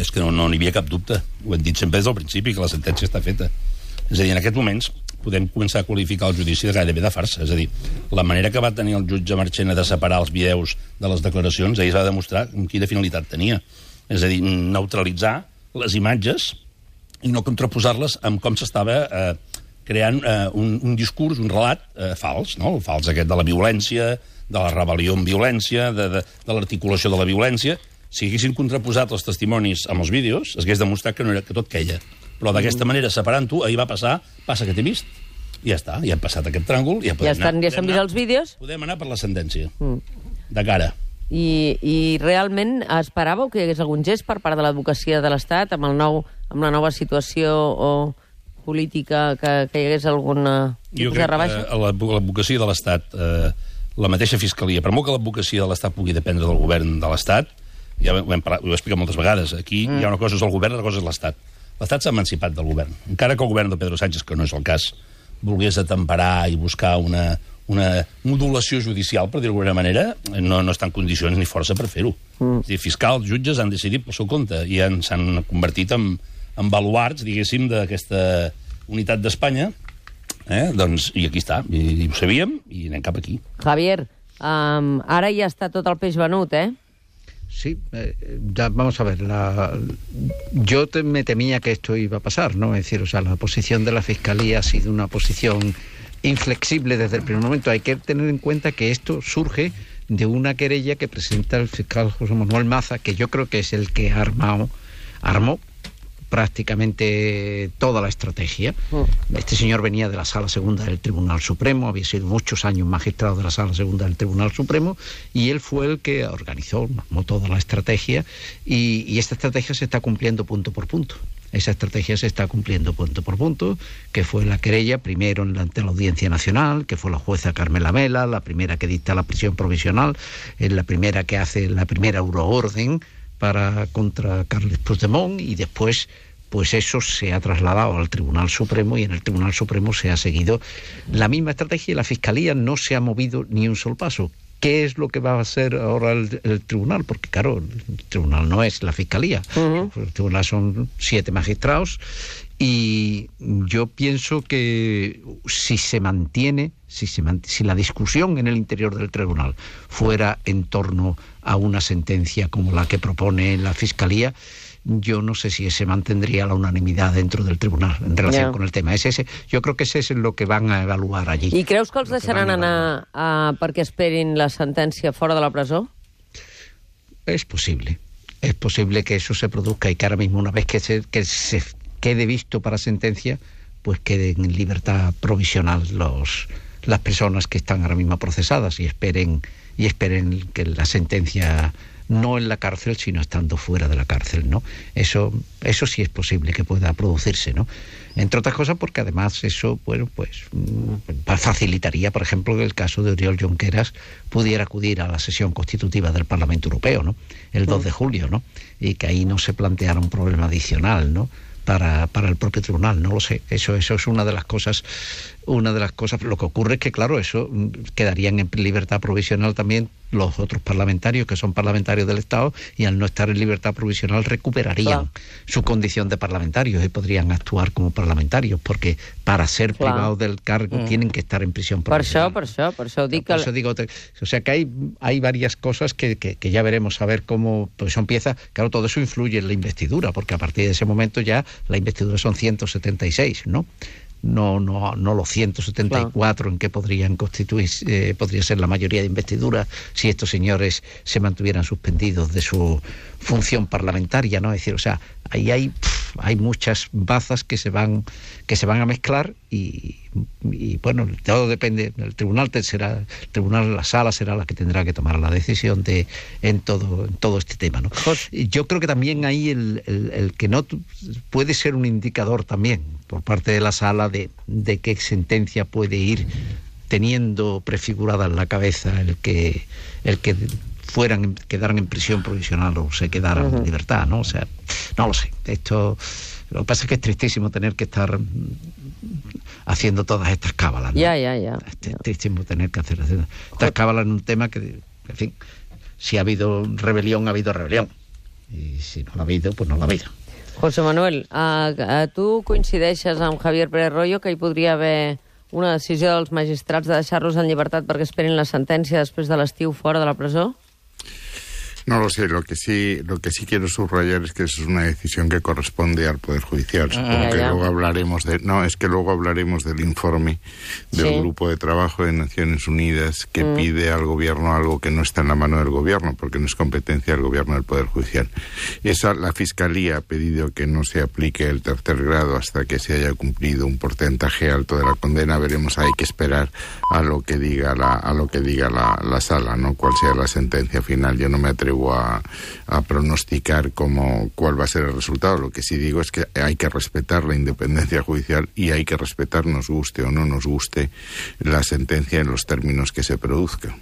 És que no no n'hi havia cap dubte. Ho hem dit sempre des del principi, que la sentència està feta. És a dir, en aquests moments podem començar a qualificar el judici de gairebé de farsa. És a dir, la manera que va tenir el jutge Marchena de separar els videus de les declaracions, ahir es va demostrar quina finalitat tenia. És a dir, neutralitzar les imatges i no contraposar-les amb com s'estava eh, creant eh, un, un discurs, un relat eh, fals, no? el fals aquest de la violència, de la rebel·lió amb violència, de, de, de l'articulació de la violència. Si haguessin contraposat els testimonis amb els vídeos, es hagués demostrat que, no era, que tot queia. Però d'aquesta manera, separant-ho, ahir va passar, passa que t'he vist. I ja està, ja hem passat aquest tràngol. Ja, Ja podem estan, anar- ja s'han vist els vídeos? Podem anar per la sentència. Mm. De cara. I, I realment esperàveu que hi hagués algun gest per part de l'advocacia de l'Estat amb, el nou, amb la nova situació o política que, que hi hagués alguna Jo crec que rebaixa? a l'advo- l'advocacia de l'Estat, eh, la mateixa fiscalia, per molt que l'advocacia de l'Estat pugui dependre del govern de l'Estat, ja ho, hem parlat, ho he explicat moltes vegades, aquí mm. hi ha una cosa és el govern, una cosa és l'Estat. L'Estat s'ha emancipat del govern. Encara que el govern de Pedro Sánchez, que no és el cas, volgués atemperar i buscar una, una modulació judicial, per dir-ho d'alguna manera, no, no està en condicions ni força per fer-ho. Mm. És dir, fiscals, jutges han decidit pel seu compte i han- s'han convertit en, en baluarts, diguéssim, d'aquesta unitat d'Espanya, eh? doncs, i aquí està, I, i ho sabíem, i anem cap aquí. Javier, um, ara ja està tot el peix venut, eh? Sí, eh, ya, vamos a ver, la, yo me temía que esto iba a pasar, ¿no? Es decir, o sea, la posición de la Fiscalía ha sido una posición inflexible desde el primer momento. Hay que tener en cuenta que esto surge de una querella que presenta el fiscal José Manuel Maza, que yo creo que es el que ha armado, armó prácticamente toda la estrategia. Este señor venía de la Sala Segunda del Tribunal Supremo, había sido muchos años magistrado de la Sala Segunda del Tribunal Supremo, y él fue el que organizó, armó toda la estrategia, y, y esta estrategia se está cumpliendo punto por punto. Esa estrategia se está cumpliendo punto por punto, que fue la querella primero ante la Audiencia Nacional, que fue la jueza Carmela Vela, la primera que dicta la prisión provisional, es la primera que hace la primera euroorden para contra Carles Puigdemont y después pues eso se ha trasladado al Tribunal Supremo y en el Tribunal Supremo se ha seguido la misma estrategia y la Fiscalía no se ha movido ni un solo paso. ¿Qué es lo que va a hacer ahora el, el tribunal? Porque, claro, el tribunal no es la fiscalía. El tribunal son siete magistrados y yo pienso que si se mantiene, si, se man- si la discusión en el interior del tribunal fuera en torno a una sentencia como la que propone la fiscalía, yo no sé si se mantendría la unanimidad dentro del tribunal en relación con el tema. Es ese, yo creo que ese es lo que van a evaluar allí. I creus que els deixaran van a anar uh, perquè esperin la sentència fora de la presó? Es posible. Es posible que eso se produzca y que ahora mismo, una vez que se, que se quede visto para sentencia, pues queden en libertad provisional los, las personas que están ahora mismo procesadas y esperen, y esperen que la sentencia no en la cárcel, sino estando fuera de la cárcel, ¿no? Eso, eso sí es posible que pueda producirse, ¿no? Entre otras cosas porque además eso, bueno, pues mm, facilitaría, por ejemplo, que el caso de Oriol Junqueras pudiera acudir a la sesión constitutiva del Parlamento Europeo, ¿no? El 2 de julio, ¿no? Y que ahí no se planteara un problema adicional, ¿no? Para, para el propio tribunal, no lo sé. Eso, eso es una de las cosas, una de las cosas. Lo que ocurre es que, claro, eso mm, quedarían en libertad provisional también los otros parlamentarios que son parlamentarios del Estado y al no estar en libertad provisional recuperarían Claro. su condición de parlamentarios y podrían actuar como parlamentarios porque para ser Claro. privados del cargo tienen que estar en prisión provisional. això, per això dic Por que... eso digo, o sea que hay, hay varias cosas que, que- que ya veremos a ver cómo pues eso empieza. Claro, todo eso influye en la investidura, porque a partir de ese momento ya la investidura son 176, ¿no? No, no, no los 174 en que podrían constituir, eh, podría ser la mayoría de investiduras si estos señores se mantuvieran suspendidos de su función parlamentaria, ¿no? Es decir, o sea, ahí hay, hay muchas bazas que se van, que se van a mezclar y, y, bueno, todo depende, el tribunal será, el tribunal, la sala será la que tendrá que tomar la decisión de en todo, en todo este tema, Yo creo que también ahí el, el- el que no puede ser un indicador también por parte de la sala de, de qué sentencia puede ir teniendo prefigurada en la cabeza el que el que fueran quedaran en prisión provisional o se quedaran en libertad, ¿no? O sea, no lo sé. Esto lo que pasa es que es tristísimo tener que estar mm, haciendo todas estas cábalas. ¿no? Ja, ja, ja. Es tristísimo tener que hacer estas cábalas en un tema que, en fin, si ha habido rebelión, ha habido rebelión. Y si no la ha habido, pues no la ha habido. José Manuel, uh, uh, tu coincideixes amb Javier Pérez Royo que hi podria haver una decisió dels magistrats de deixar-los en llibertat perquè esperin la sentència després de l'estiu fora de la presó? No lo sé, lo que sí, lo que sí quiero subrayar es que eso es una decisión que corresponde al Poder Judicial. Ah, Supongo que luego hablaremos de, no, es que luego hablaremos del informe del Sí. grupo de trabajo de Naciones Unidas que Mm. pide al gobierno algo que no está en la mano del gobierno, porque no es competencia del gobierno del Poder Judicial. Esa, la Fiscalía ha pedido que no se aplique el tercer grado hasta que se haya cumplido un porcentaje alto de la condena. Veremos, hay que esperar a lo que diga la, a lo que diga la, la sala, ¿no? Cuál sea la sentencia final. Yo no me a, a pronosticar cómo, cuál va a ser el resultado. Lo que sí digo es que hay que respetar la independencia judicial y hay que respetar, nos guste o no nos guste, la sentencia en los términos que se produzca.